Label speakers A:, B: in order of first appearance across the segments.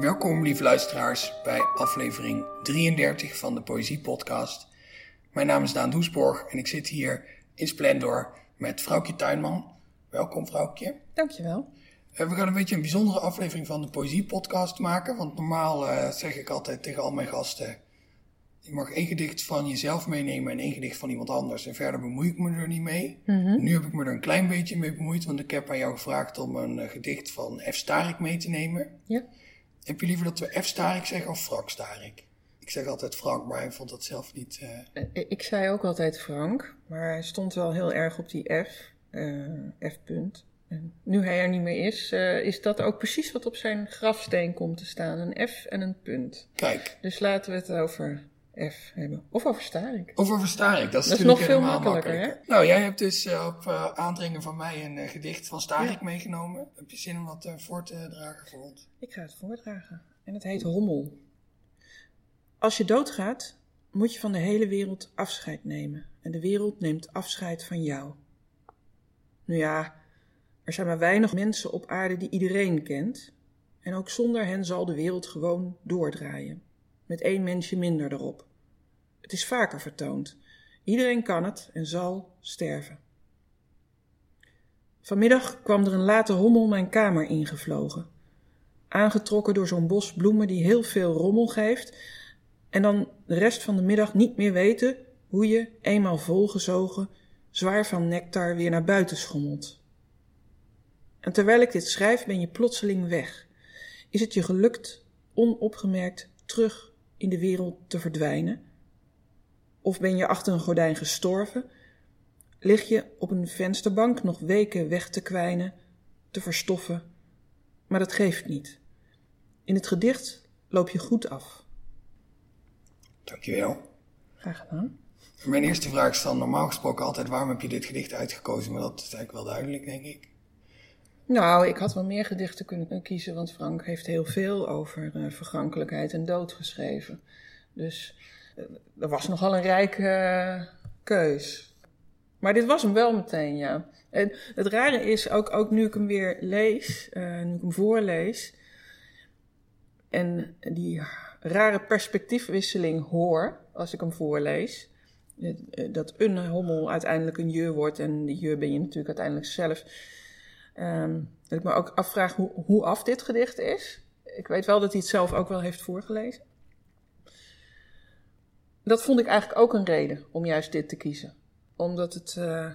A: Welkom, lieve luisteraars, bij aflevering 33 van de Poëzie Podcast. Mijn naam is Daan Doesborg en ik zit hier in Splendor met Vrouwtje Tuinman. Welkom, Vrouwtje.
B: Dankjewel.
A: Uh, we gaan een beetje een bijzondere aflevering van de Poëzie Podcast maken, want normaal uh, zeg ik altijd tegen al mijn gasten: je mag één gedicht van jezelf meenemen en één gedicht van iemand anders. En verder bemoei ik me er niet mee.
B: Mhm.
A: Nu heb ik me er een klein beetje mee bemoeid, want ik heb aan jou gevraagd om een uh, gedicht van F. Starik mee te nemen.
B: Ja.
A: Heb je liever dat we F. Starik zeggen of Frank Starik? Ik zeg altijd Frank, maar hij vond dat zelf niet.
B: Uh... Ik zei ook altijd Frank, maar hij stond wel heel erg op die F. F. punt. En nu hij er niet meer is, uh, is dat ook precies wat op zijn grafsteen komt te staan: een F en een punt.
A: Kijk.
B: Dus laten we het over F hebben. Of over Starik.
A: Of over Starik, dat is,
B: dat is
A: natuurlijk
B: nog veel
A: helemaal
B: makkelijker.
A: makkelijker. Nou, jij hebt dus uh, op uh, aandringen van mij een uh, gedicht van Starik
B: Ja.
A: meegenomen. Heb je zin om dat voor te dragen voor ons?
B: Ik ga het voordragen. En het heet Hommel. Als je doodgaat, moet je van de hele wereld afscheid nemen. En de wereld neemt afscheid van jou. Nu ja, er zijn maar weinig mensen op aarde die iedereen kent. En ook zonder hen zal de wereld gewoon doordraaien. Met één mensje minder erop. Het is vaker vertoond. Iedereen kan het en zal sterven. Vanmiddag kwam er een late hommel mijn kamer ingevlogen. Aangetrokken door zo'n bos bloemen die heel veel rommel geeft. En dan de rest van de middag niet meer weten hoe je, eenmaal volgezogen, zwaar van nectar weer naar buiten schommelt. En terwijl ik dit schrijf, ben je plotseling weg. Is het je gelukt onopgemerkt terug in de wereld te verdwijnen? Of ben je achter een gordijn gestorven? Lig je op een vensterbank nog weken weg te kwijnen, te verstoffen? Maar dat geeft niet. In het gedicht loop je goed af.
A: Dankjewel.
B: Graag gedaan.
A: Mijn eerste vraag is dan normaal gesproken altijd: waarom heb je dit gedicht uitgekozen? Maar dat is eigenlijk wel duidelijk, denk ik.
B: Nou, ik had wel meer gedichten kunnen kiezen, want Frank heeft heel veel over uh, vergankelijkheid en dood geschreven. Dus er was nogal een rijke uh, keus. Maar dit was hem wel meteen, ja. En het rare is, ook, ook nu ik hem weer lees, uh, nu ik hem voorlees, en die rare perspectiefwisseling hoor als ik hem voorlees, dat een hommel uiteindelijk een je wordt en die je ben je natuurlijk uiteindelijk zelf. Um, dat ik me ook afvraag hoe, hoe af dit gedicht is. Ik weet wel dat hij het zelf ook wel heeft voorgelezen. Dat vond ik eigenlijk ook een reden om juist dit te kiezen. Omdat het uh,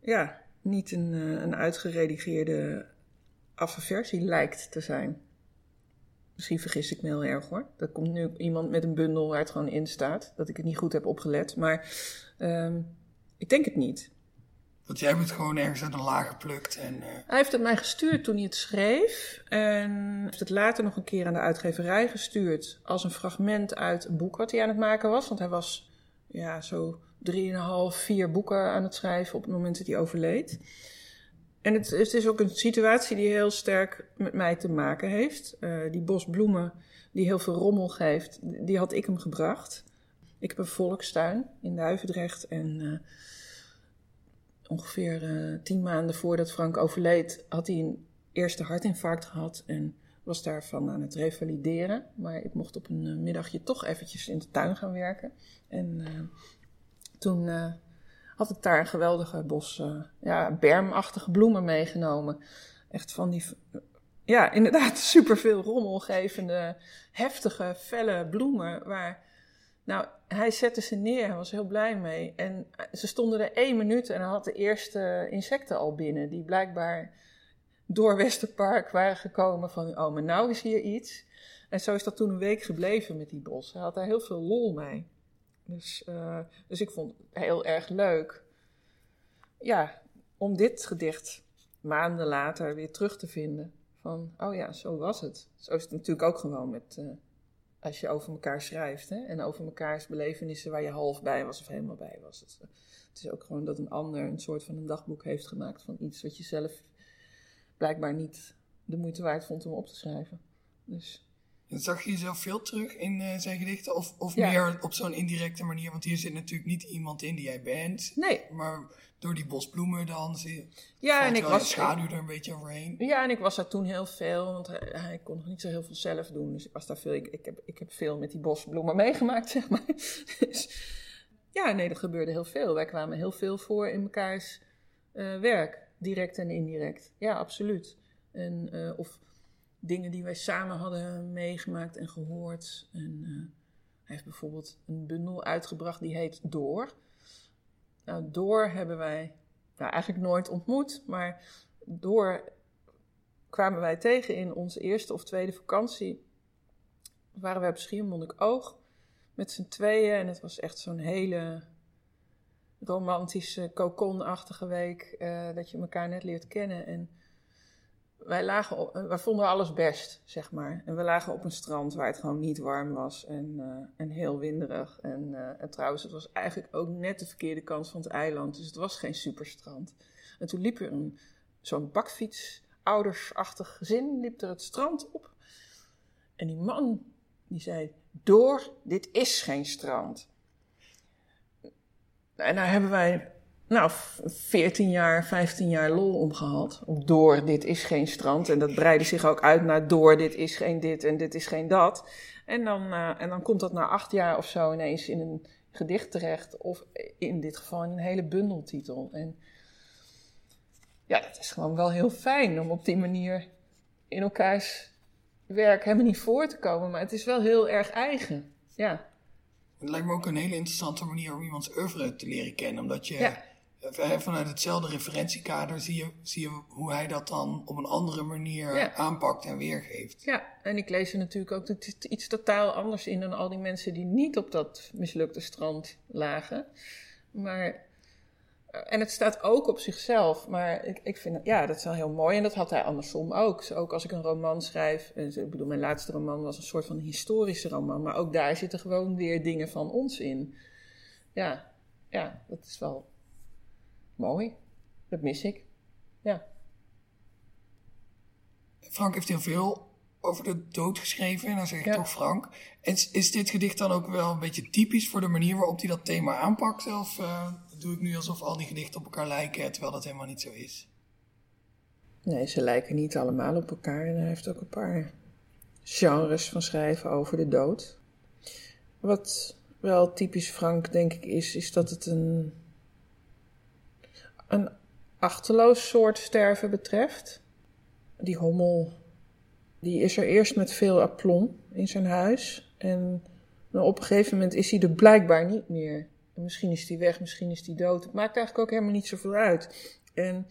B: ja, niet een, uh, een uitgeredigeerde afversie lijkt te zijn. Misschien vergis ik me heel erg hoor. Er komt nu iemand met een bundel waar het gewoon in staat. Dat ik het niet goed heb opgelet. Maar um, ik denk het niet.
A: Want jij het gewoon ergens uit een laag geplukt. En, uh...
B: Hij heeft het mij gestuurd toen hij het schreef. En heeft het later nog een keer aan de uitgeverij gestuurd. Als een fragment uit een boek wat hij aan het maken was. Want hij was ja, zo drieënhalf, vier boeken aan het schrijven op het moment dat hij overleed. En het, het is ook een situatie die heel sterk met mij te maken heeft. Uh, die bos bloemen die heel veel rommel geeft, die had ik hem gebracht. Ik heb een volkstuin in Duivendrecht en... Uh, ongeveer uh, tien maanden voordat Frank overleed, had hij een eerste hartinfarct gehad en was daarvan aan het revalideren. Maar ik mocht op een uh, middagje toch eventjes in de tuin gaan werken. En uh, toen had ik daar een geweldige bos, ja, bermachtige bloemen meegenomen. Echt van die, ja, inderdaad superveel rommelgevende, heftige, felle bloemen waar... Nou, hij zette ze neer, hij was heel blij mee. En ze stonden er één minuut en hij had de eerste insecten al binnen. Die blijkbaar door Westerpark waren gekomen van, oh, maar nou is hier iets. En zo is dat toen een week gebleven met die bos. Hij had daar heel veel lol mee. Dus, uh, dus ik vond het heel erg leuk. Ja, om dit gedicht maanden later weer terug te vinden. Van, oh ja, zo was het. Zo is het natuurlijk ook gewoon met... Uh, als je over elkaar schrijft hè? en over mekaars belevenissen waar je half bij was of helemaal bij was. Het, het, is ook gewoon dat een ander een soort van een dagboek heeft gemaakt van iets wat je zelf blijkbaar niet de moeite waard vond om op te schrijven. Dus.
A: Zag je jezelf veel terug in uh, zijn gedichten? Of, of
B: Ja.
A: meer op zo'n indirecte manier? Want hier zit natuurlijk niet iemand in die jij bent.
B: Nee.
A: Maar door die bosbloemen dan zie
B: Ja, en ik was,
A: schaduw er een beetje overheen.
B: Ja, en ik was daar toen heel veel, want hij, hij kon nog niet zo heel veel zelf doen. Dus ik was daar veel, ik, ik, heb, ik heb veel met die bosbloemen meegemaakt, zeg maar. Dus, ja, nee, dat gebeurde heel veel. Wij kwamen heel veel voor in mekaars eh, werk, direct en indirect. Ja, absoluut. En, eh, of dingen die wij samen hadden meegemaakt en gehoord. Eh, hij heeft bijvoorbeeld een bundel uitgebracht die heet Door. Nou, Door hebben wij nou, eigenlijk nooit ontmoet, maar door kwamen wij tegen in onze eerste of tweede vakantie. Waren wij op Schiermonnikoog met z'n tweeën en het was echt zo'n hele romantische, kokonachtige week eh, dat je elkaar net leert kennen. En wij, lagen wij vonden alles best, zeg maar. En we lagen op een strand waar het gewoon niet warm was en, eh, en heel winderig. En, eh, en trouwens, het was eigenlijk ook net de verkeerde kant van het eiland, dus het was geen superstrand. En toen liep er een, zo'n bakfiets, oudersachtig gezin, liep er het strand op. En die man, die zei, door, dit is geen strand. En daar hebben wij, nou, 14 jaar, 15 jaar lol om gehad. Op door, dit is geen strand. En dat breidde zich ook uit naar door, dit is geen dit en dit is geen dat. En dan, eh, en dan komt dat na acht jaar of zo ineens in een gedicht terecht. Of in dit geval in een hele bundeltitel. En ja, dat is gewoon wel heel fijn om op die manier in elkaars werk helemaal niet voor te komen. Maar het is wel heel erg eigen. Ja,
A: Het lijkt me ook een hele interessante manier om iemands oeuvre te leren kennen. Omdat je
B: Ja.
A: Eh, vanuit hetzelfde referentiekader zie je, zie je hoe hij dat dan op een andere manier
B: Ja.
A: aanpakt en weergeeft.
B: ja. en ik lees er natuurlijk ook iets totaal anders in dan al die mensen die niet op dat mislukte strand lagen. Maar, eh, en het staat ook op zichzelf, maar ik, ik vind ja, dat is wel heel mooi. En dat had hij andersom ook. Dus ook als ik een roman schrijf, en ik bedoel, mijn laatste roman was een soort van historische roman, maar ook daar zitten gewoon weer dingen van ons in. Ja, ja, dat is wel mooi. Dat mis ik. Ja.
A: Frank heeft heel veel over de dood geschreven, en dan zeg ik
B: Ja.
A: toch Frank. Is, is dit gedicht dan ook wel een beetje typisch voor de manier waarop hij dat thema aanpakt? Of eh, doe ik nu alsof al die gedichten op elkaar lijken, terwijl dat helemaal niet zo is?
B: Nee, ze lijken niet allemaal op elkaar. En hij heeft ook een paar genres van schrijven over de dood. Wat wel typisch Frank, denk ik, is, is dat het een, een achterloos soort sterven betreft. Die hommel, die is er eerst met veel aplomb in zijn huis. En nou, op een gegeven moment is hij er blijkbaar niet meer. En misschien is hij weg, misschien is hij dood. Het maakt eigenlijk ook helemaal niet zoveel uit. En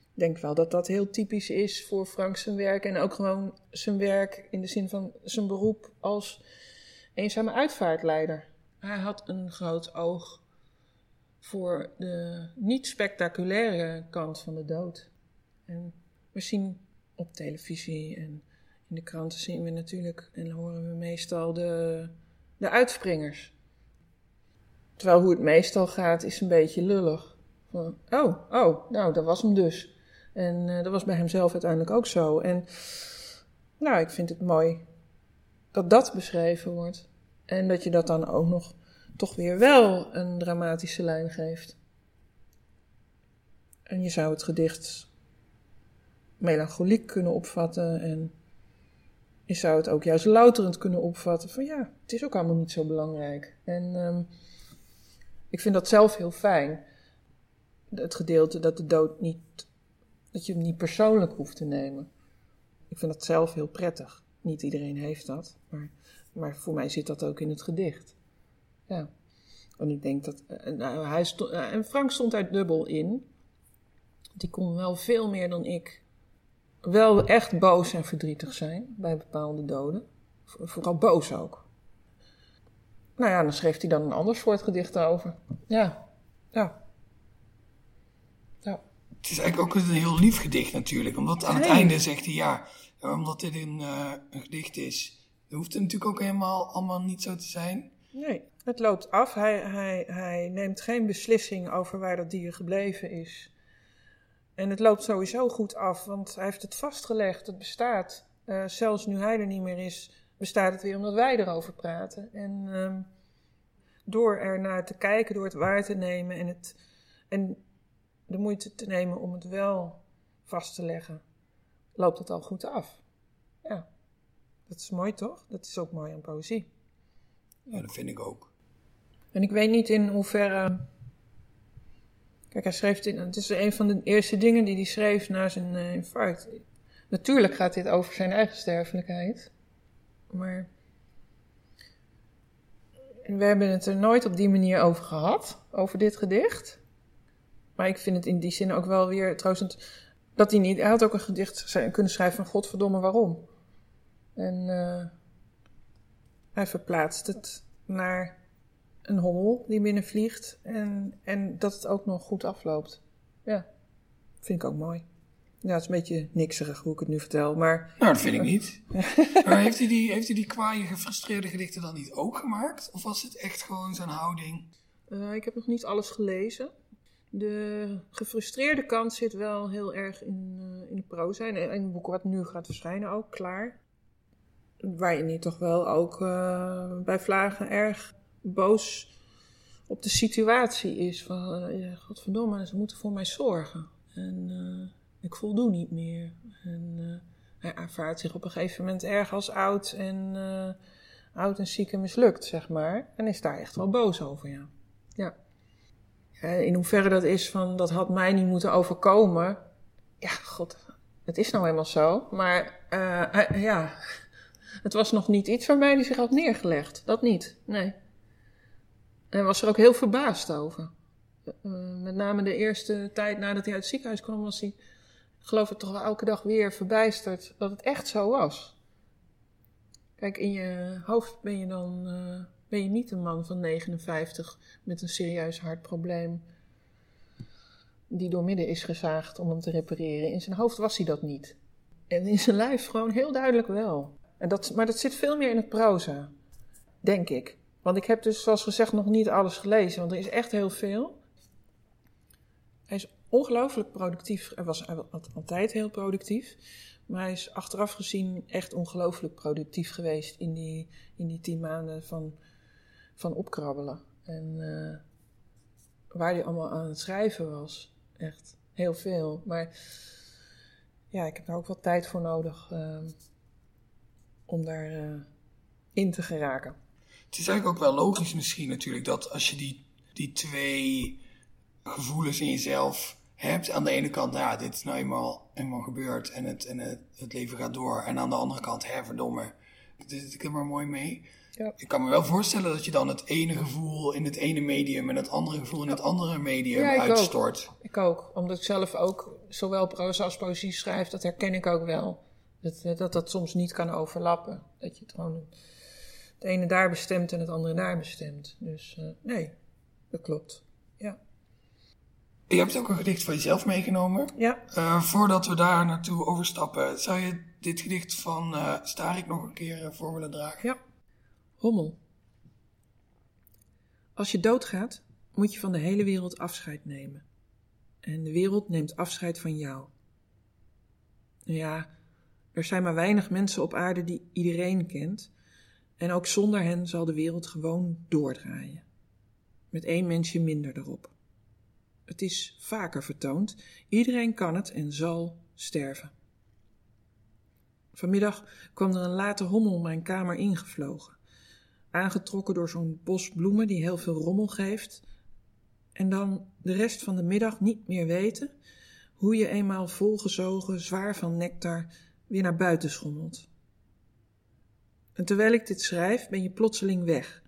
B: ik denk wel dat dat heel typisch is voor Frank zijn werk. En ook gewoon zijn werk in de zin van zijn beroep als eenzame uitvaartleider. Hij had een groot oog voor de niet spectaculaire kant van de dood. En we zien op televisie en in de kranten zien we natuurlijk en horen we meestal de, de uitspringers. Terwijl hoe het meestal gaat is een beetje lullig. Van, oh, oh, nou, dat was hem dus. En eh, dat was bij hemzelf uiteindelijk ook zo. En nou, ik vind het mooi dat dat beschreven wordt. En dat je dat dan ook nog toch weer wel een dramatische lijn geeft. En je zou het gedicht melancholiek kunnen opvatten. En je zou het ook juist louterend kunnen opvatten. Van ja, het is ook allemaal niet zo belangrijk. En ehm, ik vind dat zelf heel fijn. Het gedeelte dat de dood niet dat je hem niet persoonlijk hoeft te nemen. Ik vind dat zelf heel prettig. Niet iedereen heeft dat, maar, maar voor mij zit dat ook in het gedicht. Ja. En ik denk dat. eh, Nou, hij stond, eh, en Frank stond daar dubbel in. Die kon wel veel meer dan ik. Wel echt boos en verdrietig zijn bij bepaalde doden. Vo- Vooral boos ook. Nou ja, dan schreef hij dan een ander soort gedicht over. Ja, ja. Ja.
A: Het is eigenlijk ook een heel lief gedicht natuurlijk. Omdat aan het einde zegt hij ja, omdat dit een, eh, een gedicht is. Dan hoeft het natuurlijk ook helemaal allemaal niet zo te zijn.
B: Nee, het loopt af. Hij, hij, hij neemt geen beslissing over waar dat dier gebleven is. En het loopt sowieso goed af, want hij heeft het vastgelegd. Het bestaat. Eh, zelfs nu hij er niet meer is, bestaat het weer omdat wij erover praten. En ehm, door er naar te kijken, door het waar te nemen en, het, en de moeite te nemen om het wel vast te leggen, loopt het al goed af. Ja, dat is mooi toch? Dat is ook mooi aan poëzie.
A: Ja, dat vind ik ook.
B: En ik weet niet in hoeverre. Kijk, hij schreef dit. Het is een van de eerste dingen die hij schreef na zijn uh, infarct. Natuurlijk gaat dit over zijn eigen sterfelijkheid. Maar. We hebben het er nooit op die manier over gehad, over dit gedicht. Maar ik vind het in die zin ook wel weer troostend dat hij niet. Hij had ook een gedicht kunnen schrijven van Godverdomme waarom. En uh, hij verplaatst het naar een hommel die binnenvliegt en, en dat het ook nog goed afloopt. Ja, vind ik ook mooi. Ja, het is een beetje nikserig hoe ik het nu vertel, maar...
A: Nou, dat vind ik niet. maar heeft hij die, heeft hij die kwaaie, gefrustreerde gedichten dan niet ook gemaakt? Of was het echt gewoon zijn houding?
B: Uh, ik heb nog niet alles gelezen. De gefrustreerde kant zit wel heel erg in, uh, in de proza. En in het boek wat nu gaat verschijnen ook, klaar. Waarin hij toch wel ook uh, bij vlagen erg boos op de situatie is. Van, ja, godverdomme, ze moeten voor mij zorgen. En uh, ik voldoe niet meer. En hij ervaart zich op een gegeven moment erg als oud en, oud en ziek en mislukt, zeg maar. En is daar echt wel boos over, ja. ja. In hoeverre dat is van, dat had mij niet moeten overkomen. Ja, god, het is nou helemaal zo. Maar ja, het was nog niet iets waarbij hij zich had neergelegd. Dat niet, nee. En was er ook heel verbaasd over. Uh, met name de eerste tijd nadat hij uit het ziekenhuis kwam, was hij, geloof ik, toch wel elke dag weer verbijsterd dat het echt zo was. Kijk, in je hoofd ben je dan uh, ben je niet een man van 59 met een serieus hartprobleem die doormidden is gezaagd om hem te repareren. In zijn hoofd was hij dat niet. En in zijn lijf gewoon heel duidelijk wel. En dat, maar dat zit veel meer in het proza, denk ik. Want ik heb dus, zoals gezegd, nog niet alles gelezen, want er is echt heel veel. Hij is ongelooflijk productief. Hij was altijd heel productief. Maar hij is achteraf gezien echt ongelooflijk productief geweest in die, in die tien maanden van, van opkrabbelen. En uh, waar hij allemaal aan het schrijven was. Echt heel veel. Maar ja, ik heb daar ook wat tijd voor nodig uh, om daar uh, in te geraken.
A: Het is eigenlijk ook wel logisch misschien natuurlijk dat als je die, die twee gevoelens in jezelf hebt. Aan de ene kant, nou ja, dit is nou eenmaal, eenmaal gebeurd en, het, en het, het leven gaat door. En aan de andere kant, hè, verdomme, dit zit ik er maar mooi mee. Ja. Ik kan me wel voorstellen dat je dan het ene gevoel in het ene medium en het andere gevoel in het andere medium ja, ik uitstort.
B: Ook. Ik ook, omdat ik zelf ook zowel proza als poëzie schrijf, dat herken ik ook wel. Dat, dat dat soms niet kan overlappen. Dat je het gewoon het ene daar bestemt en het andere daar bestemt. Dus uh, nee, dat klopt. Ja.
A: Je hebt ook een gedicht van jezelf meegenomen.
B: Ja.
A: Uh, voordat we daar naartoe overstappen, zou je dit gedicht van uh, Starik nog een keer voor willen dragen?
B: Ja. Hommel. Als je doodgaat, moet je van de hele wereld afscheid nemen. En de wereld neemt afscheid van jou. Ja, er zijn maar weinig mensen op aarde die iedereen kent. En ook zonder hen zal de wereld gewoon doordraaien. Met één mensje minder erop. Het is vaker vertoond. Iedereen kan het en zal sterven. Vanmiddag kwam er een late hommel mijn kamer ingevlogen. Aangetrokken door zo'n bos bloemen die heel veel rommel geeft. En dan de rest van de middag niet meer weten hoe je eenmaal volgezogen, zwaar van nectar, weer naar buiten schommelt. En terwijl ik dit schrijf, ben je plotseling weg.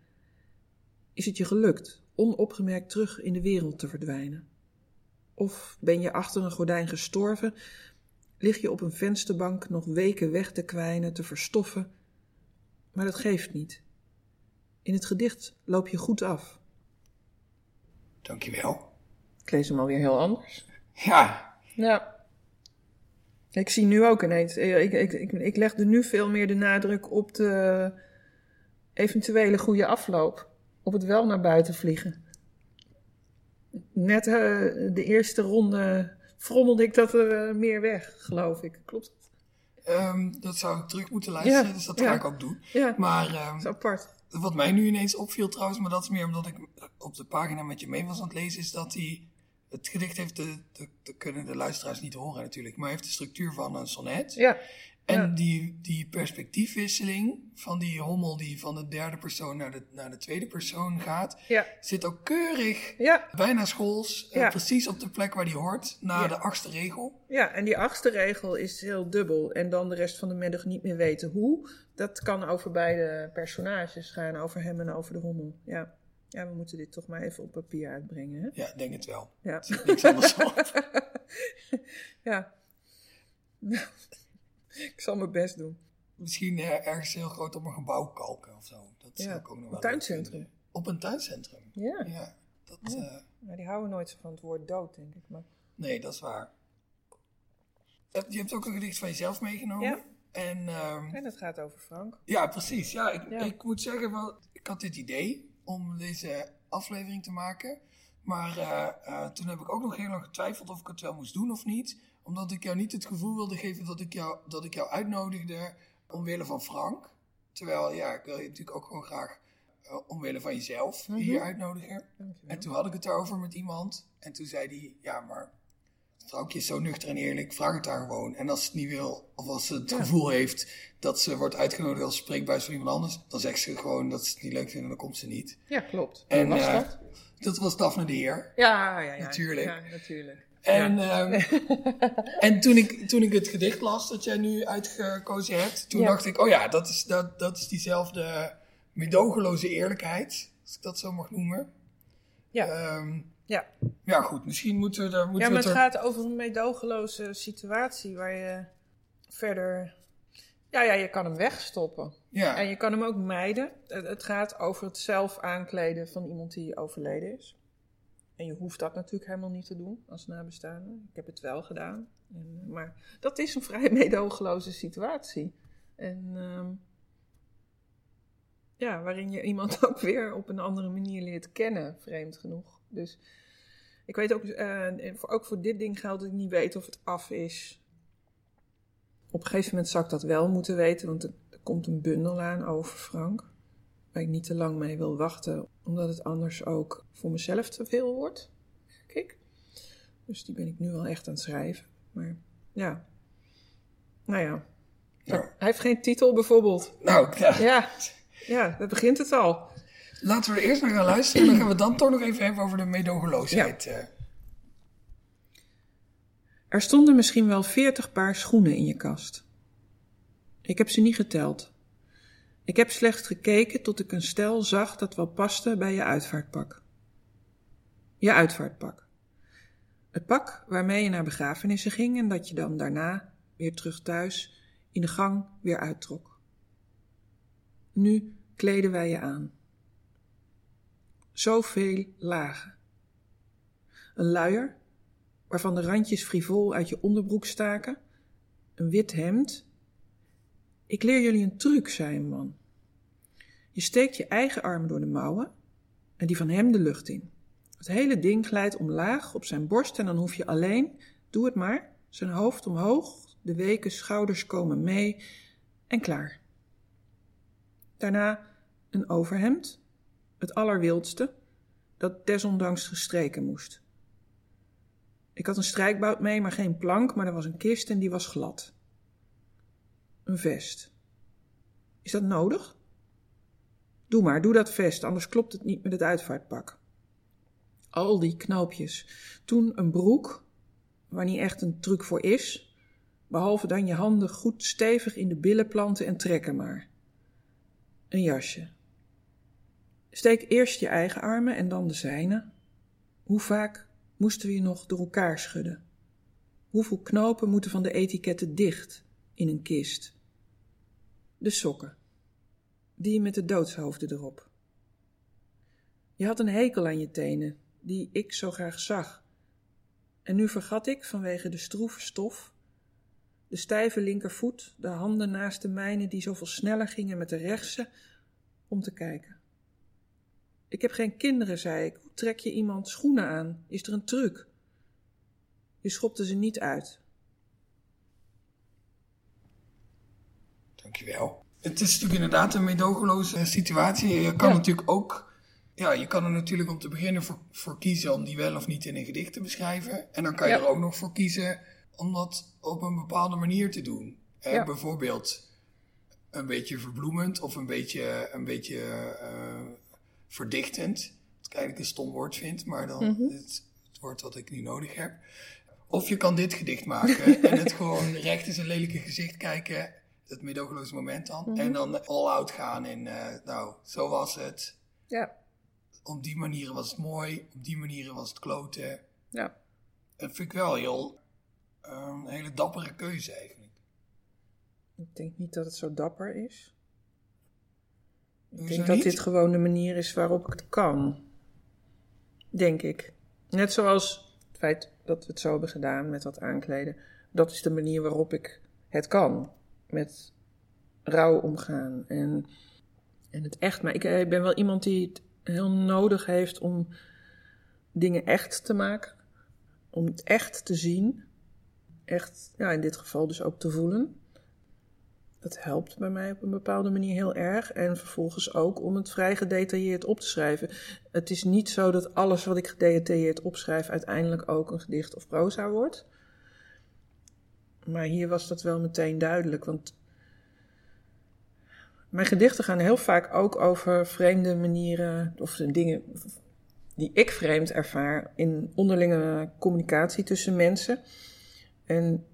B: Is het je gelukt onopgemerkt terug in de wereld te verdwijnen? Of ben je achter een gordijn gestorven, lig je op een vensterbank nog weken weg te kwijnen, te verstoffen? Maar dat geeft niet. In het gedicht loop je goed af.
A: Dankjewel.
B: Ik lees hem alweer heel anders.
A: Ja.
B: Ja. Ik zie nu ook ineens, eh, ik, ik, ik, ik leg er nu veel meer de nadruk op de eventuele goede afloop. Op het wel naar buiten vliegen. Net uh, de eerste ronde frommelde ik dat er uh, meer weg, geloof ik. Klopt dat?
A: Ehm, dat zou ik terug moeten luisteren,
B: Ja,
A: dus dat
B: ja.
A: ga ik ook doen.
B: Ja,
A: Maar ehm,
B: dat is apart.
A: wat mij nu ineens opviel trouwens, maar dat is meer omdat ik op de pagina met je mee was aan het lezen, is dat hij... Het gedicht heeft de, de, dat kunnen de luisteraars niet horen natuurlijk, maar heeft de structuur van een sonnet.
B: Ja,
A: En
B: Ja.
A: die, die perspectiefwisseling van die hommel die van de derde persoon naar de, naar de tweede persoon gaat,
B: ja,
A: zit ook keurig,
B: ja,
A: bijna schools, eh, precies op de plek waar die hoort, na de achtste regel.
B: ja. En die achtste regel is heel dubbel. En dan de rest van de middag niet meer weten hoe. Dat kan over beide personages gaan, over hem en over de hommel. Ja, ja we moeten dit toch maar even op papier uitbrengen. Hè?
A: Ja, ik denk het wel.
B: Ja.
A: Er zit niks anders op.
B: ja. Ik zal mijn best doen.
A: Misschien eh, ergens heel groot op een gebouw kalken of zo. Dat
B: Ja,
A: ik ook nog
B: een
A: wel
B: tuincentrum.
A: leuk vinden. Op een tuincentrum.
B: Ja,
A: Ja, dat,
B: Ja.
A: eh,
B: maar die houden nooit zo van het woord dood, denk ik. Maar...
A: nee, dat is waar. Eh, Je hebt ook een gedicht van jezelf meegenomen.
B: Ja.
A: En ehm,
B: En het gaat over Frank.
A: Ja, precies. Ja, ik, ik moet zeggen, wel, ik had dit idee om deze aflevering te maken. Maar eh, eh, toen heb ik ook nog heel lang getwijfeld of ik het wel moest doen of niet. Omdat ik jou niet het gevoel wilde geven dat ik jou, dat ik jou uitnodigde omwille van Frank. Terwijl, ja, ik wil je natuurlijk ook gewoon graag eh, omwille van jezelf
B: Mhm.
A: hier uitnodigen.
B: Dankjewel.
A: En toen had ik het daarover met iemand. En toen zei hij, ja, maar Vrouwtje is zo nuchter en eerlijk, vraag het haar gewoon. En als ze het niet wil, of als ze het
B: Ja.
A: gevoel heeft dat ze wordt uitgenodigd als spreekbuis van iemand anders, dan zegt ze gewoon dat ze het niet leuk vindt en dan komt ze niet.
B: Ja, klopt.
A: En,
B: was
A: eh,
B: dat?
A: Dat was Daphne de Heer.
B: Ja, ja, ja.
A: natuurlijk.
B: Ja, natuurlijk.
A: En, ehm, en toen, ik, toen ik het gedicht las dat jij nu uitgekozen hebt, toen
B: Ja.
A: dacht ik, oh ja, dat is, dat, dat is diezelfde medogeloze eerlijkheid, als ik dat zo mag noemen.
B: Ja.
A: Ehm,
B: Ja.
A: ja, goed, misschien moeten we er... Moeten
B: ja, maar het
A: er...
B: gaat over een meedogenloze situatie waar je verder... Ja, ja, je kan hem wegstoppen.
A: Ja.
B: En je kan hem ook mijden. Het, het gaat over het zelf aankleden van iemand die overleden is. En je hoeft dat natuurlijk helemaal niet te doen als nabestaande. Ik heb het wel gedaan. En, eh, maar dat is een vrij meedogenloze situatie. En ehm, ja, waarin je iemand ook weer op een andere manier leert kennen, vreemd genoeg. Dus ik weet ook, voor, ook voor dit ding geldt dat ik niet weet of het af is. Op een gegeven moment zou ik dat wel moeten weten, want er, er komt een bundel aan over Frank. Waar ik niet te lang mee wil wachten, omdat het anders ook voor mezelf te veel wordt, ik. Dus die ben ik nu wel echt aan het schrijven. Maar ja, nou ja.
A: Ja.
B: Hij heeft geen titel bijvoorbeeld.
A: Nou, ja.
B: Ja, ja, daar begint het al.
A: Laten we er eerst naar gaan luisteren. En dan gaan we dan toch nog even hebben over de medogeloosheid. eh.
B: Er stonden misschien wel veertig paar schoenen in je kast. Ik heb ze niet geteld. Ik heb slechts gekeken tot ik een stel zag dat wel paste bij je uitvaartpak. Je uitvaartpak. Het pak waarmee je naar begrafenissen ging en dat je dan daarna weer terug thuis in de gang weer uittrok. Nu kleden wij je aan. Zoveel lagen. Een luier, waarvan de randjes frivol uit je onderbroek staken, een wit hemd. Ik leer jullie een truc, zei een man. Je steekt je eigen armen door de mouwen en die van hem de lucht in. Het hele ding glijdt omlaag op zijn borst en dan hoef je alleen, doe het maar, zijn hoofd omhoog, de weken schouders komen mee en klaar. Daarna een overhemd, het allerwildste, dat desondanks gestreken moest. Ik had een strijkbout mee, maar geen plank, maar er was een kist en die was glad. Een vest. Is dat nodig? Doe maar, doe dat vest, anders klopt het niet met het uitvaartpak. Al die knoopjes. Toen een broek, waar niet echt een truc voor is, behalve dan je handen goed stevig in de billen planten en trekken maar. Een jasje. Steek eerst je eigen armen en dan de zijne. Hoe vaak moesten we je nog door elkaar schudden? Hoeveel knopen moeten van de etiketten dicht in een kist? De sokken. Die met de doodshoofden erop. Je had een hekel aan je tenen, die ik zo graag zag. En nu vergat ik vanwege de stroeve stof, de stijve linkervoet, de handen naast de mijne die zoveel sneller gingen met de rechtse, om te kijken. Ik heb geen kinderen, zei ik. Hoe trek je iemand schoenen aan? Is er een truc? Je schopte ze niet uit.
A: Dankjewel. Het is natuurlijk inderdaad een medogeloze situatie. Je kan
B: Ja.
A: natuurlijk ook... Ja, je kan er natuurlijk om te beginnen voor, voor kiezen om die wel of niet in een gedicht te beschrijven. En dan kan je
B: Ja.
A: er ook nog voor kiezen om dat op een bepaalde manier te doen. Eh,
B: Ja.
A: Bijvoorbeeld een beetje verbloemend of een beetje, een beetje eh, verdichtend. Wat ik eigenlijk een stom woord vind, maar dan
B: Mhm.
A: het, het woord wat ik nu nodig heb. Of je kan dit gedicht maken en het gewoon recht in zijn lelijke gezicht kijken. Het medogeloze moment dan.
B: Mhm.
A: En dan all out gaan in, eh, nou, zo was het.
B: Ja,
A: Op die manieren was het mooi, op die manieren was het kloten.
B: ja.
A: Dat vind ik wel heel, eh, een hele dappere keuze eigenlijk.
B: Ik denk niet dat het zo dapper is. Ik denk dat
A: niet?
B: dit gewoon de manier is waarop ik het kan. Denk ik. Net zoals het feit dat we het zo hebben gedaan met dat aankleden. Dat is de manier waarop ik het kan. Met rouw omgaan. En, en het echt. Maar ik, eh, ik ben wel iemand die het heel nodig heeft om dingen echt te maken. Om het echt te zien. Echt, ja, in dit geval dus ook te voelen. Dat helpt bij mij op een bepaalde manier heel erg. En vervolgens ook om het vrij gedetailleerd op te schrijven. Het is niet zo dat alles wat ik gedetailleerd opschrijf uiteindelijk ook een gedicht of proza wordt. Maar hier was dat wel meteen duidelijk. Want mijn gedichten gaan heel vaak ook over vreemde manieren of dingen die ik vreemd ervaar in onderlinge communicatie tussen mensen. En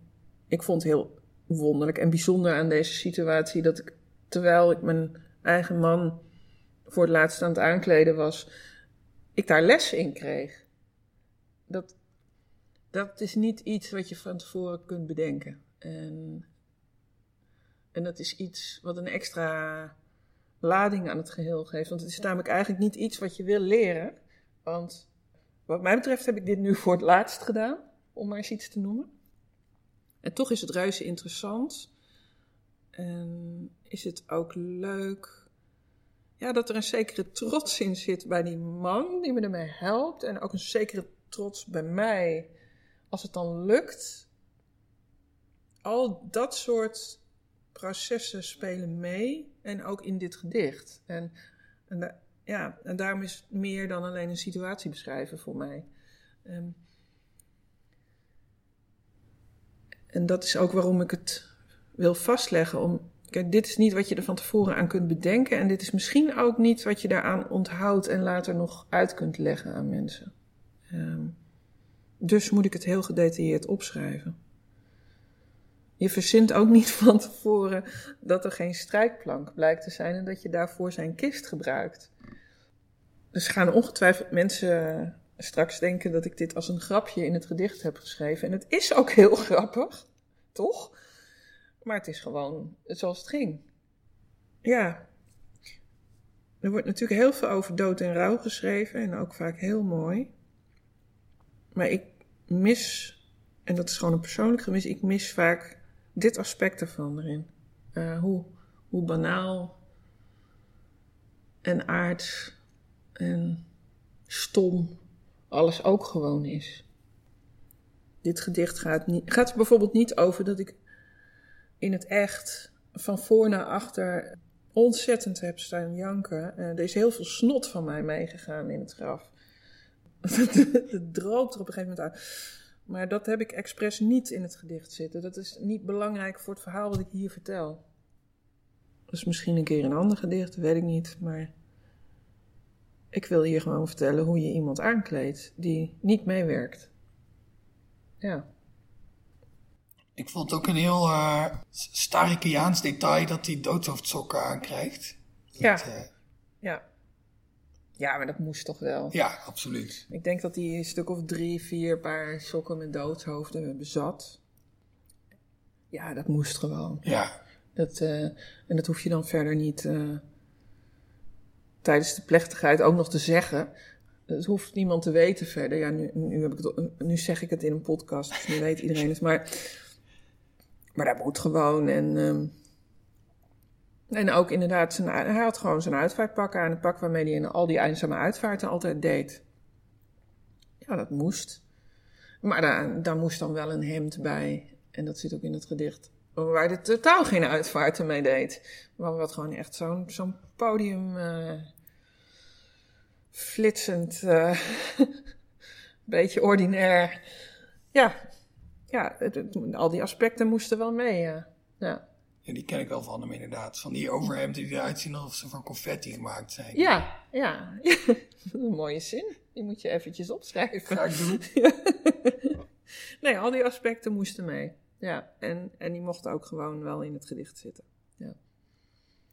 B: ik vond heel wonderlijk en bijzonder aan deze situatie dat ik, terwijl ik mijn eigen man voor het laatst aan het aankleden was, ik daar les in kreeg. Dat, dat is niet iets wat je van tevoren kunt bedenken. En, en dat is iets wat een extra lading aan het geheel geeft. Want het is namelijk eigenlijk niet iets wat je wil leren. Want wat mij betreft heb ik dit nu voor het laatst gedaan, om maar eens iets te noemen. En toch is het reuze interessant. En is het ook leuk. Ja, dat er een zekere trots in zit bij die man die me ermee helpt. En ook een zekere trots bij mij. Als het dan lukt. Al dat soort processen spelen mee. En ook in dit gedicht. En, en, ja, en daarom is het meer dan alleen een situatie beschrijven voor mij. Ehm, En dat is ook waarom ik het wil vastleggen. Om, kijk, dit is niet wat je er van tevoren aan kunt bedenken. En dit is misschien ook niet wat je daaraan onthoudt en later nog uit kunt leggen aan mensen. Ehm, dus moet ik het heel gedetailleerd opschrijven. Je verzint ook niet van tevoren dat er geen strijkplank blijkt te zijn en dat je daarvoor zijn kist gebruikt. Dus gaan ongetwijfeld mensen straks denken dat ik dit als een grapje in het gedicht heb geschreven. En het is ook heel grappig, toch? Maar het is gewoon zoals het ging. Ja. Er wordt natuurlijk heel veel over dood en rouw geschreven en ook vaak heel mooi. Maar ik mis, en dat is gewoon een persoonlijk gemis, ik mis vaak dit aspect ervan erin. Eh, hoe, hoe banaal en aards en stom alles ook gewoon is. Dit gedicht gaat, niet, gaat bijvoorbeeld niet over dat ik in het echt van voor naar achter ontzettend heb staan janken. Eh, er is heel veel snot van mij meegegaan in het graf. Het droopt er op een gegeven moment uit. Maar dat heb ik expres niet in het gedicht zitten. Dat is niet belangrijk voor het verhaal wat ik hier vertel. Dus misschien een keer een ander gedicht, weet ik niet. Maar ik wil hier gewoon vertellen hoe je iemand aankleedt die niet meewerkt. Ja.
A: Ik vond het ook een heel uh, Starikiaans detail dat hij doodshoofdsokken aankrijgt.
B: Ja.
A: Uh,
B: ja. Ja, maar dat moest toch wel.
A: Ja, absoluut.
B: Ik denk dat hij een stuk of drie, vier paar sokken met doodshoofden bezat. Ja, dat moest gewoon.
A: Ja.
B: Dat, uh, en dat hoef je dan verder niet uh, tijdens de plechtigheid ook nog te zeggen. Dat hoeft niemand te weten verder. Ja, nu, nu, heb ik het, nu zeg ik het in een podcast, dus nu weet iedereen het. Maar, maar dat moet gewoon. En, um, en ook inderdaad, zijn, hij had gewoon zijn uitvaartpak aan. Het pak waarmee hij in al die eenzame uitvaarten altijd deed. Ja, dat moest. Maar daar, daar moest dan wel een hemd bij. En dat zit ook in het gedicht. waar hij totaal geen uitvaarten mee deed. Maar wat gewoon echt zo'n zo'n podium uh, flitsend, uh, beetje ordinair. Ja, ja het, het, al die aspecten moesten wel mee. Ja. ja.
A: Ja, die ken ik wel van hem inderdaad. Van die overhemden die eruit zien alsof ze van confetti gemaakt zijn.
B: Ja, ja. een mooie zin. Die moet je eventjes opschrijven.
A: Ga ik doen.
B: nee, al die aspecten moesten mee. Ja, en, en die mochten ook gewoon wel in het gedicht zitten. Ja.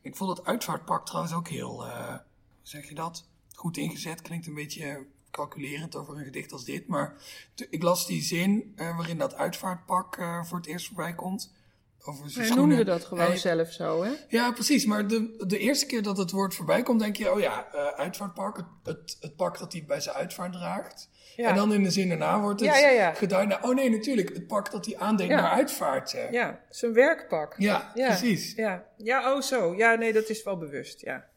A: Ik vond het uitvaartpak trouwens ook heel, uh, hoe zeg je dat? Goed ingezet. Klinkt een beetje calculerend over een gedicht als dit. Maar ik las die zin uh, waarin dat uitvaartpak uh, voor het eerst voorbij komt.
B: Over zijn noemde dat gewoon Hij, zelf zo, hè?
A: Ja, precies. Maar de, de eerste keer dat het woord voorbij komt, denk je, oh ja, uh, uitvaartpak, het, het, het, pak dat hij bij zijn uitvaart draagt. Ja. En dan in de zin daarna wordt het ja, geduid naar, oh nee, natuurlijk, het pak dat hij aandeed naar uitvaart.
B: Ja, zijn werkpak.
A: Ja, precies.
B: Ja. ja, oh zo. Ja, nee, dat is wel bewust, ja.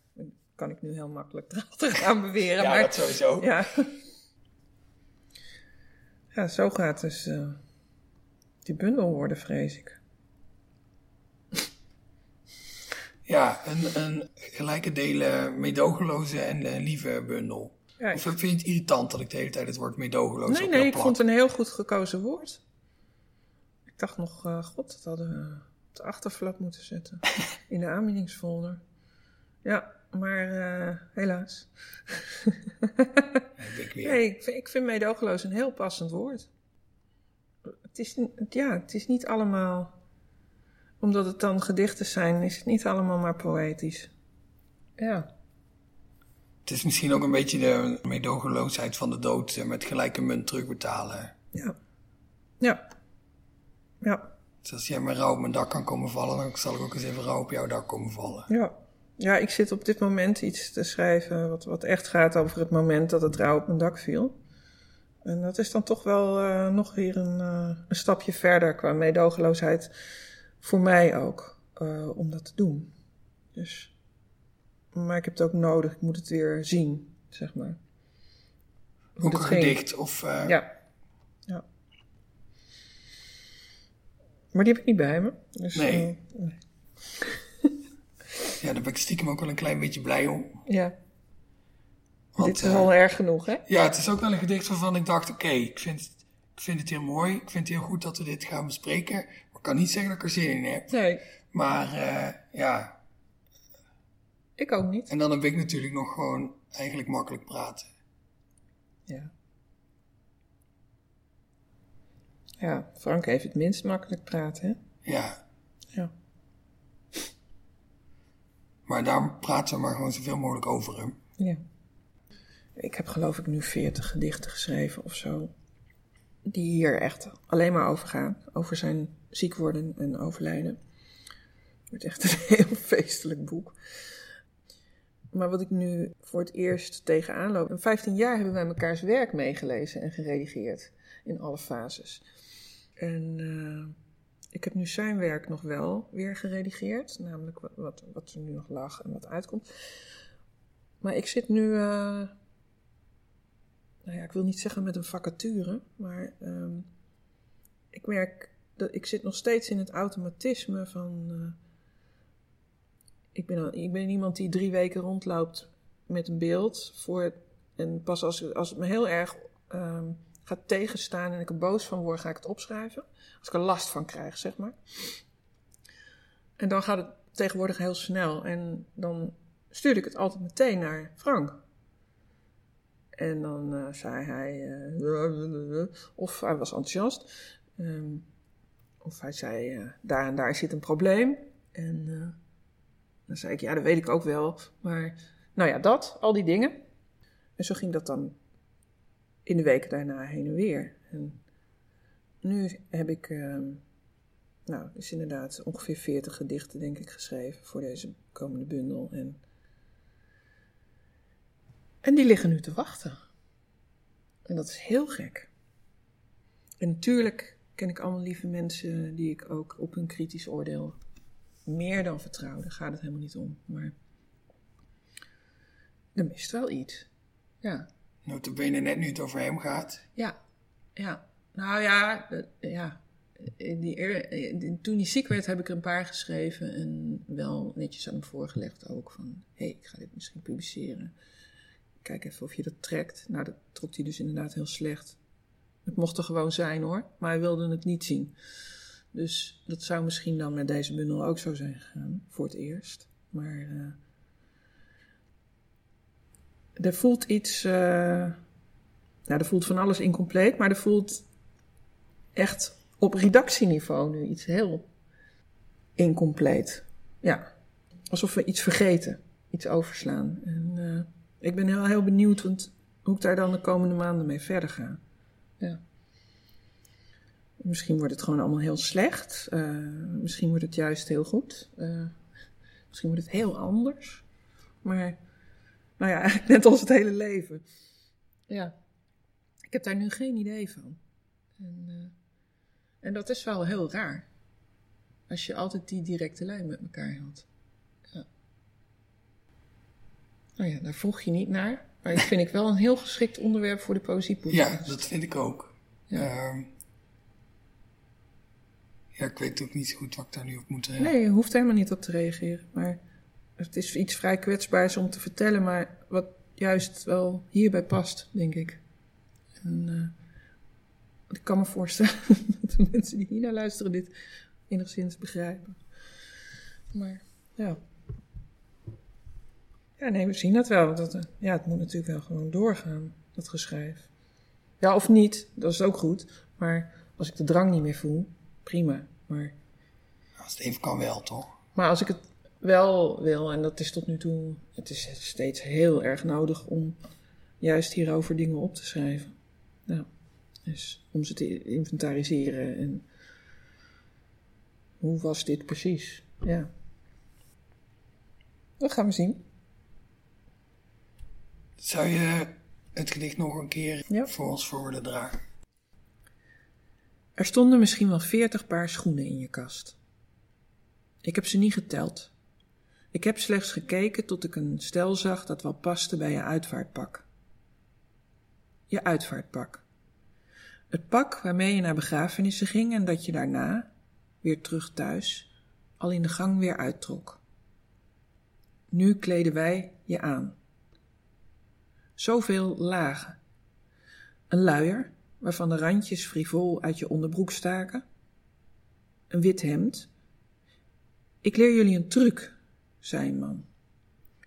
B: Kan ik nu heel makkelijk gaan beweren.
A: ja,
B: maar,
A: dat sowieso.
B: Ja. ja, zo gaat dus uh, die bundel worden, vrees ik.
A: Ja, een, een gelijke delen medogeloze en uh, lieve bundel. Ja, of vind je het irritant dat ik de hele tijd het woord medogeloos
B: Nee, nee, ik vond het een heel goed gekozen woord. Ik dacht nog, uh, god, dat hadden we op de achterflap moeten zetten. in de aanbiedingsfolder. Ja, maar uh, helaas.
A: ik, weer.
B: Nee, ik, ik vind medogeloos een heel passend woord. Het is, ja, het is niet allemaal omdat het dan gedichten zijn, is het niet allemaal maar poëtisch. Ja.
A: Het is misschien ook een beetje de meedogenloosheid van de dood eh, met gelijke munt terugbetalen.
B: Ja. Ja. Ja.
A: Dus als jij maar rouw op mijn dak kan komen vallen, dan zal ik ook eens even rouw op jouw dak komen vallen.
B: Ja. Ja, ik zit op dit moment iets te schrijven wat, wat echt gaat over het moment dat het rouw op mijn dak viel. En dat is dan toch wel uh, nog weer een, uh, een stapje verder qua meedogenloosheid voor mij ook uh, om dat te doen. Dus, maar ik heb het ook nodig. Ik moet het weer zien, zeg maar.
A: ook een gedicht of...
B: Ja. ja. Maar die heb ik niet bij me. Dus,
A: nee. Nee. Ja, daar ben ik stiekem ook wel een klein beetje blij om.
B: Ja. Want, Dit is al erg genoeg, hè?
A: Ja, het is ook wel een gedicht waarvan ik dacht, oké, ik, vind, ik vind het heel mooi. Ik vind het heel goed dat we dit gaan bespreken kan niet zeggen dat ik er zin in heb.
B: Nee.
A: Maar uh, ja.
B: Ik ook niet.
A: En dan heb ik natuurlijk nog gewoon eigenlijk makkelijk praten.
B: Ja. Ja, Frank heeft het minst makkelijk praten, hè?
A: Ja.
B: Ja.
A: Maar daar praten we maar gewoon zoveel mogelijk over hem.
B: Ja. Ik heb geloof ik nu veertig gedichten geschreven of zo. Die hier echt alleen maar over gaan. Over zijn ziek worden en overlijden. Het wordt echt een heel feestelijk boek. Maar wat ik nu voor het eerst tegenaan loop. In 15 jaar hebben wij mekaars werk meegelezen en geredigeerd. In alle fases. En uh, ik heb nu zijn werk nog wel weer geredigeerd. Namelijk wat, wat, wat er nu nog lag en wat uitkomt. Maar ik zit nu. Uh, nou ja, ik wil niet zeggen met een vacature. Maar uh, ik merk ik zit nog steeds in het automatisme van. Uh, ik, ben, ik ben iemand die drie weken rondloopt met een beeld. Voor, en pas als, als het me heel erg um, gaat tegenstaan en ik er boos van word, ga ik het opschrijven. Als ik er last van krijg, zeg maar. En dan gaat het tegenwoordig heel snel. En dan stuurde ik het altijd meteen naar Frank. En dan uh, zei hij, uh, of hij was enthousiast. Um, of hij zei, uh, daar en daar zit een probleem. En dan zei ik, ja, dat weet ik ook wel. Maar nou ja, dat, al die dingen. En zo ging dat dan in de weken daarna heen en weer. En nu heb ik, uh, nou, dus inderdaad ongeveer 40 gedichten, denk ik, geschreven voor deze komende bundel. En, en die liggen nu te wachten. En dat is heel gek. En natuurlijk ken ik allemaal lieve mensen die ik ook op hun kritisch oordeel meer dan vertrouw. Daar gaat het helemaal niet om. Maar er mist wel iets. Ja.
A: Notabene net nu het over hem gaat.
B: Ja, ja. Nou ja, ja. die, eer- toen hij ziek werd, heb ik er een paar geschreven. En wel netjes aan hem voorgelegd ook. Van, hé, hey, ik ga dit misschien publiceren. Kijk even of je dat trekt. Nou, dat trok hij dus inderdaad heel slecht. Het mocht er gewoon zijn hoor, maar hij wilde het niet zien. Dus dat zou misschien dan met deze bundel ook zo zijn gegaan, voor het eerst. Maar eh, er voelt iets, eh, nou er voelt van alles incompleet, maar er voelt echt op redactieniveau nu iets heel incompleet. Ja, alsof we iets vergeten, iets overslaan. En eh, ik ben heel, heel benieuwd want, hoe ik daar dan de komende maanden mee verder ga. Ja. Misschien wordt het gewoon allemaal heel slecht. Eh, misschien wordt het juist heel goed. Misschien wordt het heel anders. Maar, nou ja, eigenlijk net als het hele leven. Ja. Ik heb daar nu geen idee van. En, eh, en dat is wel heel raar. Als je altijd die directe lijn met elkaar had. Ja. Nou ja, daar vroeg je niet naar. Maar ik vind ik wel een heel geschikt onderwerp voor de poëziepodcast.
A: Ja, dat vind ik ook.
B: Ja.
A: Ehm, ja, ik weet ook niet zo goed wat ik daar nu op moet eh,
B: Nee, je hoeft helemaal niet op te reageren. Maar het is iets vrij kwetsbaars om te vertellen, maar wat juist wel hierbij past, denk ik. En eh, ik kan me voorstellen dat de mensen die hier naar luisteren dit enigszins begrijpen. Maar ja. Ja, nee, we zien dat wel. Dat, eh, ja, het moet natuurlijk wel gewoon doorgaan, dat geschrijf. Ja, of niet, dat is ook goed. Maar als ik de drang niet meer voel, prima. Maar
A: Als het even kan wel, toch?
B: maar als ik het wel wil, en dat is tot nu toe, het is steeds heel erg nodig om juist hierover dingen op te schrijven. Nou, dus om ze te inventariseren en hoe was dit precies? Ja. Dat gaan we zien.
A: Zou je het gedicht nog een keer
B: Ja.
A: voor ons voor willen dragen?
B: Er stonden misschien wel veertig paar schoenen in je kast. Ik heb ze niet geteld. Ik heb slechts gekeken tot ik een stel zag dat wel paste bij je uitvaartpak. Je uitvaartpak. Het pak waarmee je naar begrafenissen ging en dat je daarna, weer terug thuis, al in de gang weer uittrok. Nu kleden wij je aan. Zoveel lagen. Een luier, waarvan de randjes frivol uit je onderbroek staken. Een wit hemd. Ik leer jullie een truc, zei een man.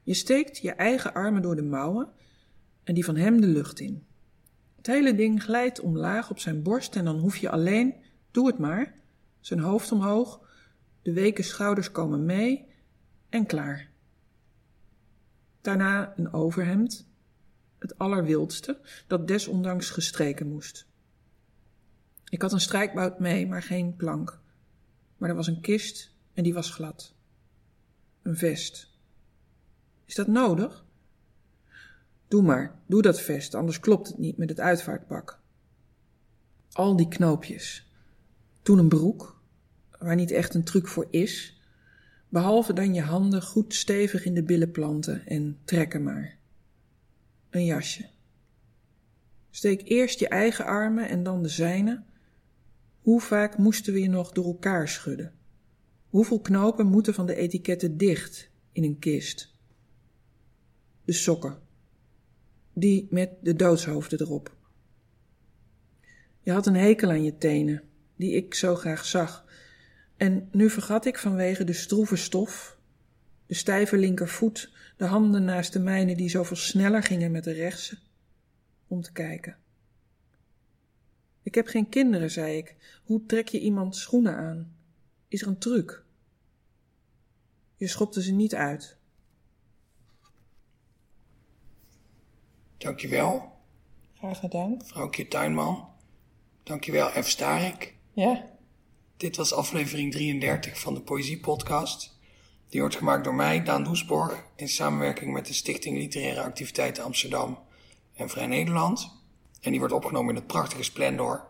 B: Je steekt je eigen armen door de mouwen en die van hem de lucht in. Het hele ding glijdt omlaag op zijn borst en dan hoef je alleen, doe het maar, zijn hoofd omhoog, de weken schouders komen mee en klaar. Daarna een overhemd, het allerwildste, dat desondanks gestreken moest. Ik had een strijkbout mee, maar geen plank. Maar er was een kist en die was glad. Een vest. Is dat nodig? Doe maar, doe dat vest, anders klopt het niet met het uitvaartpak. Al die knoopjes. Toen een broek, waar niet echt een truc voor is, behalve dan je handen goed stevig in de billen planten en trekken maar. Een jasje. Steek eerst je eigen armen en dan de zijne. Hoe vaak moesten we je nog door elkaar schudden? Hoeveel knopen moeten van de etiketten dicht in een kist? De sokken. Die met de doodshoofden erop. Je had een hekel aan je tenen, die ik zo graag zag. En nu vergat ik vanwege de stroeve stof, de stijve linkervoet, de handen naast de mijne die zoveel sneller gingen met de rechtse, om te kijken. Ik heb geen kinderen, zei ik. Hoe trek je iemand schoenen aan? Is er een truc? Je schopte ze niet uit.
A: Dankjewel,
B: Graag gedaan.
A: vrouwtje Tuinman. Dankjewel, F. Starik.
B: Ja,
A: Dit was aflevering 33 van de Poëzie Podcast. Die wordt gemaakt door mij, Daan Doesborg, in samenwerking met de Stichting Literaire Activiteiten Amsterdam en Vrij Nederland. En die wordt opgenomen in het prachtige Splendor.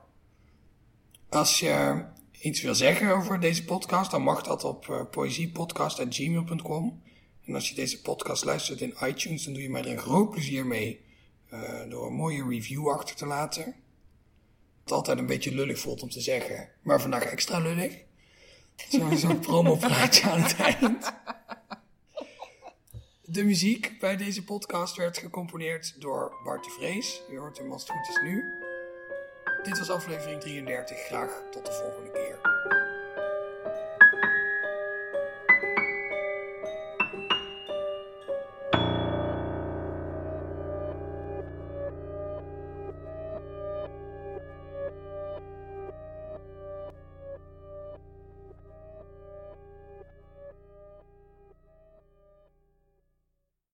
A: Als je iets wil zeggen over deze podcast, dan mag dat op uh, poëziepodcast.gmail.com. En als je deze podcast luistert in iTunes, dan doe je mij er een groot plezier mee uh, door een mooie review achter te laten. het altijd een beetje lullig voelt om te zeggen. Maar vandaag extra lullig. Zo'n zo promopraatje aan het eind. De muziek bij deze podcast werd gecomponeerd door Bart de Vrees. U hoort hem als het goed is nu. Dit was aflevering 33. Graag tot de volgende keer.